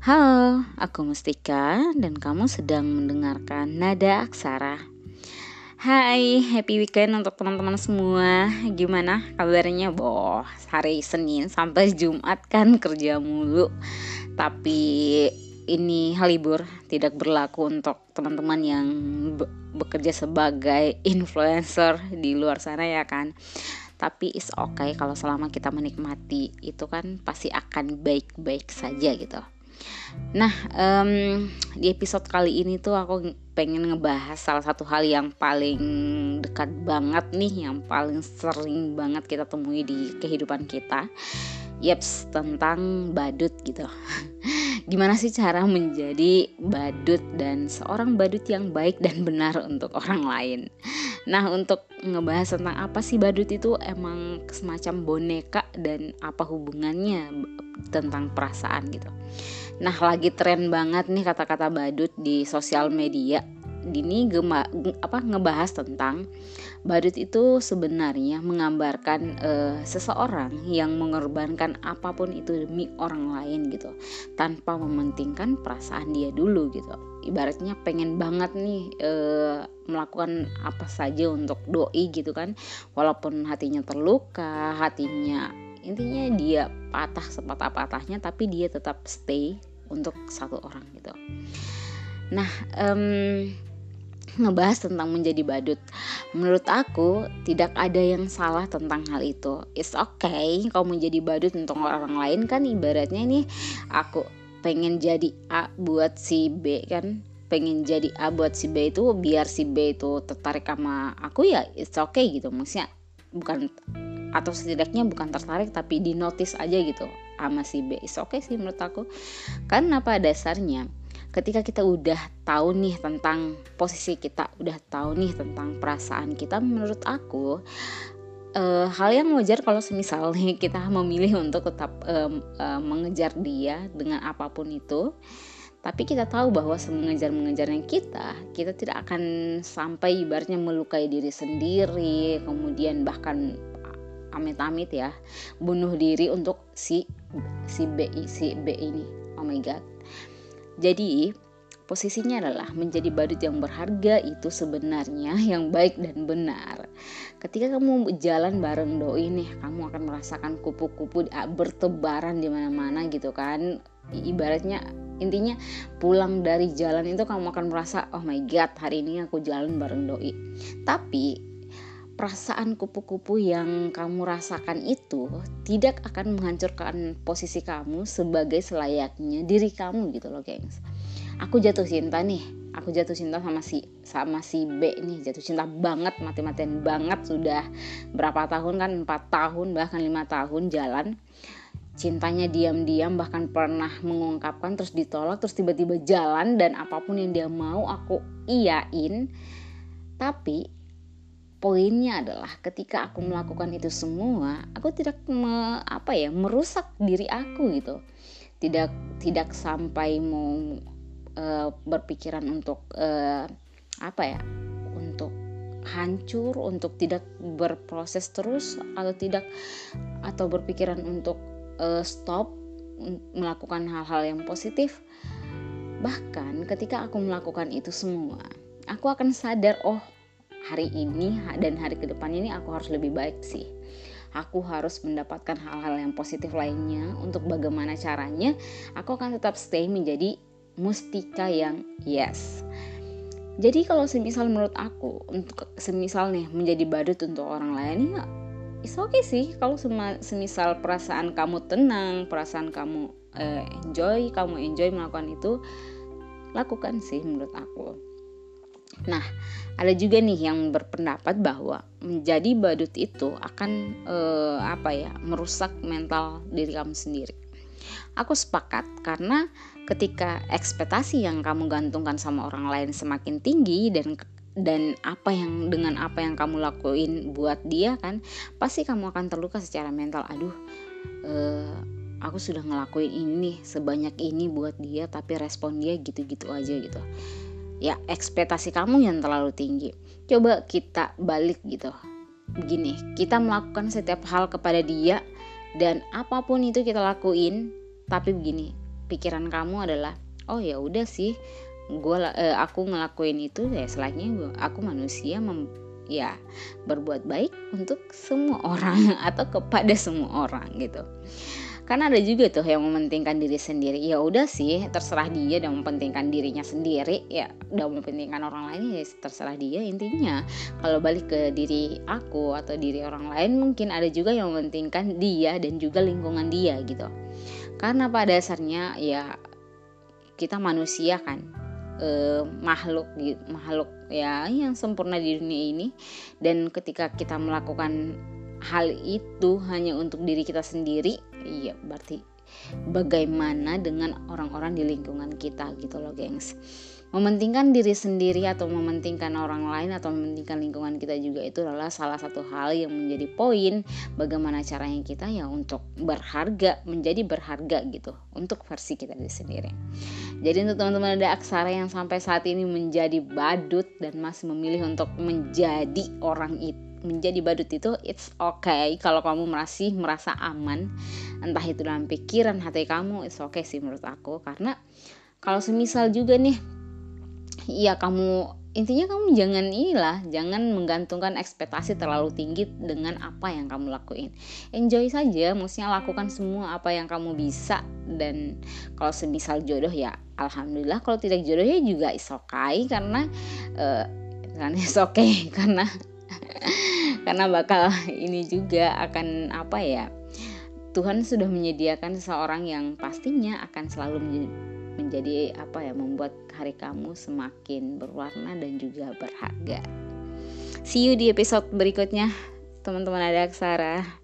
Halo, aku Mustika dan kamu sedang mendengarkan Nada Aksara. Hai, happy weekend untuk teman-teman semua. Gimana kabarnya? Boh, hari Senin sampai Jumat kan kerja mulu. Tapi ini libur tidak berlaku untuk teman-teman yang bekerja sebagai influencer di luar sana ya kan tapi is okay kalau selama kita menikmati itu kan pasti akan baik-baik saja gitu Nah, um, di episode kali ini tuh aku pengen ngebahas salah satu hal yang paling dekat banget nih, yang paling sering banget kita temui di kehidupan kita. Yaps, tentang badut gitu. Gimana sih cara menjadi badut dan seorang badut yang baik dan benar untuk orang lain? Nah, untuk ngebahas tentang apa sih badut itu emang semacam boneka dan apa hubungannya tentang perasaan gitu. Nah, lagi tren banget nih kata-kata badut di sosial media. Dini gema, apa ngebahas tentang badut itu sebenarnya menggambarkan uh, seseorang yang mengorbankan apa pun itu demi orang lain gitu, tanpa mementingkan perasaan dia dulu gitu. Ibaratnya pengen banget nih uh, melakukan apa saja untuk doi gitu kan, walaupun hatinya terluka, hatinya intinya dia patah sepatah-patahnya tapi dia tetap stay untuk satu orang gitu. Nah, um, ngebahas tentang menjadi badut. Menurut aku tidak ada yang salah tentang hal itu. It's okay kalau menjadi badut untuk orang lain kan ibaratnya ini aku pengen jadi A buat si B kan pengen jadi A buat si B itu biar si B itu tertarik sama aku ya it's okay gitu maksudnya bukan atau setidaknya bukan tertarik tapi di notice aja gitu sama si B. Is oke okay sih menurut aku. Karena pada dasarnya ketika kita udah tahu nih tentang posisi kita udah tahu nih tentang perasaan kita menurut aku uh, hal yang wajar kalau misalnya kita memilih untuk tetap um, uh, mengejar dia dengan apa pun itu tapi kita tahu bahwa semengejar-mengejarnya kita kita tidak akan sampai ibaratnya melukai diri sendiri kemudian bahkan amit-amit ya bunuh diri untuk si si B si B ini oh my god jadi posisinya adalah menjadi badut yang berharga itu sebenarnya yang baik dan benar. Ketika kamu jalan bareng doi nih, kamu akan merasakan kupu-kupu bertebaran di mana-mana gitu kan. Ibaratnya intinya pulang dari jalan itu kamu akan merasa oh my god hari ini aku jalan bareng doi. Tapi perasaan kupu-kupu yang kamu rasakan itu tidak akan menghancurkan posisi kamu sebagai selayaknya diri kamu gitu loh gengs. Aku jatuh cinta nih. Aku jatuh cinta sama si sama si B nih. Jatuh cinta banget mati-matian banget. Sudah berapa tahun kan? Empat tahun bahkan lima tahun jalan. Cintanya diam-diam bahkan pernah mengungkapkan terus ditolak terus tiba-tiba jalan dan apa pun yang dia mau aku iyain tapi poinnya adalah ketika aku melakukan itu semua aku tidak me, apa ya merusak diri aku gitu. Tidak tidak sampai mau uh, berpikiran untuk uh, apa ya untuk hancur untuk tidak berproses terus atau tidak atau berpikiran untuk uh, stop melakukan hal-hal yang positif. Bahkan ketika aku melakukan itu semua aku akan sadar oh hari ini dan hari ke depannya ini aku harus lebih baik sih. Aku harus mendapatkan hal-hal yang positif lainnya. Untuk bagaimana caranya aku akan tetap stay menjadi mustika yang yes. Jadi kalau semisal menurut aku untuk semisal nih menjadi badut untuk orang lain ya it's okay sih. Kalau semisal perasaan kamu tenang perasaan kamu eh, enjoy kamu enjoy melakukan itu lakukan sih menurut aku Nah, ada juga nih yang berpendapat bahwa menjadi badut itu akan eh, apa ya, merusak mental diri kamu sendiri. Aku sepakat karena ketika ekspektasi yang kamu gantungkan sama orang lain semakin tinggi dan dan apa yang dengan apa yang kamu lakuin buat dia kan pasti kamu akan terluka secara mental aduh eh, aku sudah ngelakuin ini sebanyak ini buat dia tapi respon dia gitu-gitu aja gitu ya ekspektasi kamu yang terlalu tinggi. Coba kita balik gitu. Begini kita melakukan setiap hal kepada dia dan apa pun itu kita lakuin tapi begini pikiran kamu adalah oh ya udah sih gue uh, aku ngelakuin itu ya selainnya aku manusia ya berbuat baik untuk semua orang atau kepada semua orang gitu. Karena ada juga tuh yang mementingkan diri sendiri. Ya udah sih terserah dia dan mementingkan dirinya sendiri ya udah mementingkan orang lain ya terserah dia intinya. Kalau balik ke diri aku atau diri orang lain mungkin ada juga yang mementingkan dia dan juga lingkungan dia gitu. Karena pada dasarnya ya kita manusia kan eh, makhluk makhluk ya yang sempurna di dunia ini. Dan ketika kita melakukan hal itu hanya untuk diri kita sendiri iya berarti bagaimana dengan orang-orang di lingkungan kita gitu loh gengs. Mementingkan diri sendiri atau mementingkan orang lain atau mementingkan lingkungan kita juga itu adalah salah satu hal yang menjadi poin bagaimana caranya kita ya untuk berharga menjadi berharga gitu untuk versi kita sendiri jadi untuk teman-teman ada aksara yang sampai saat ini menjadi badut dan masih memilih untuk menjadi orang itu menjadi badut itu it's okay. Kalau kamu masih merasa aman entah itu dalam pikiran hati kamu it's okay sih menurut aku. Karena kalau semisal juga nih ya kamu intinya kamu jangan inilah jangan menggantungkan ekspektasi terlalu tinggi dengan apa yang kamu lakuin. Enjoy saja maksudnya lakukan semua apa yang kamu bisa. Dan kalau semisal jodoh ya alhamdulillah. Kalau tidak jodoh ya juga is okay karena uh, kan is okay karena karena bakal ini juga akan apa ya Tuhan sudah menyediakan seseorang yang pastinya akan selalu menjadi apa ya membuat hari kamu semakin berwarna dan juga berharga. See you di episode berikutnya, teman-teman ada aksara.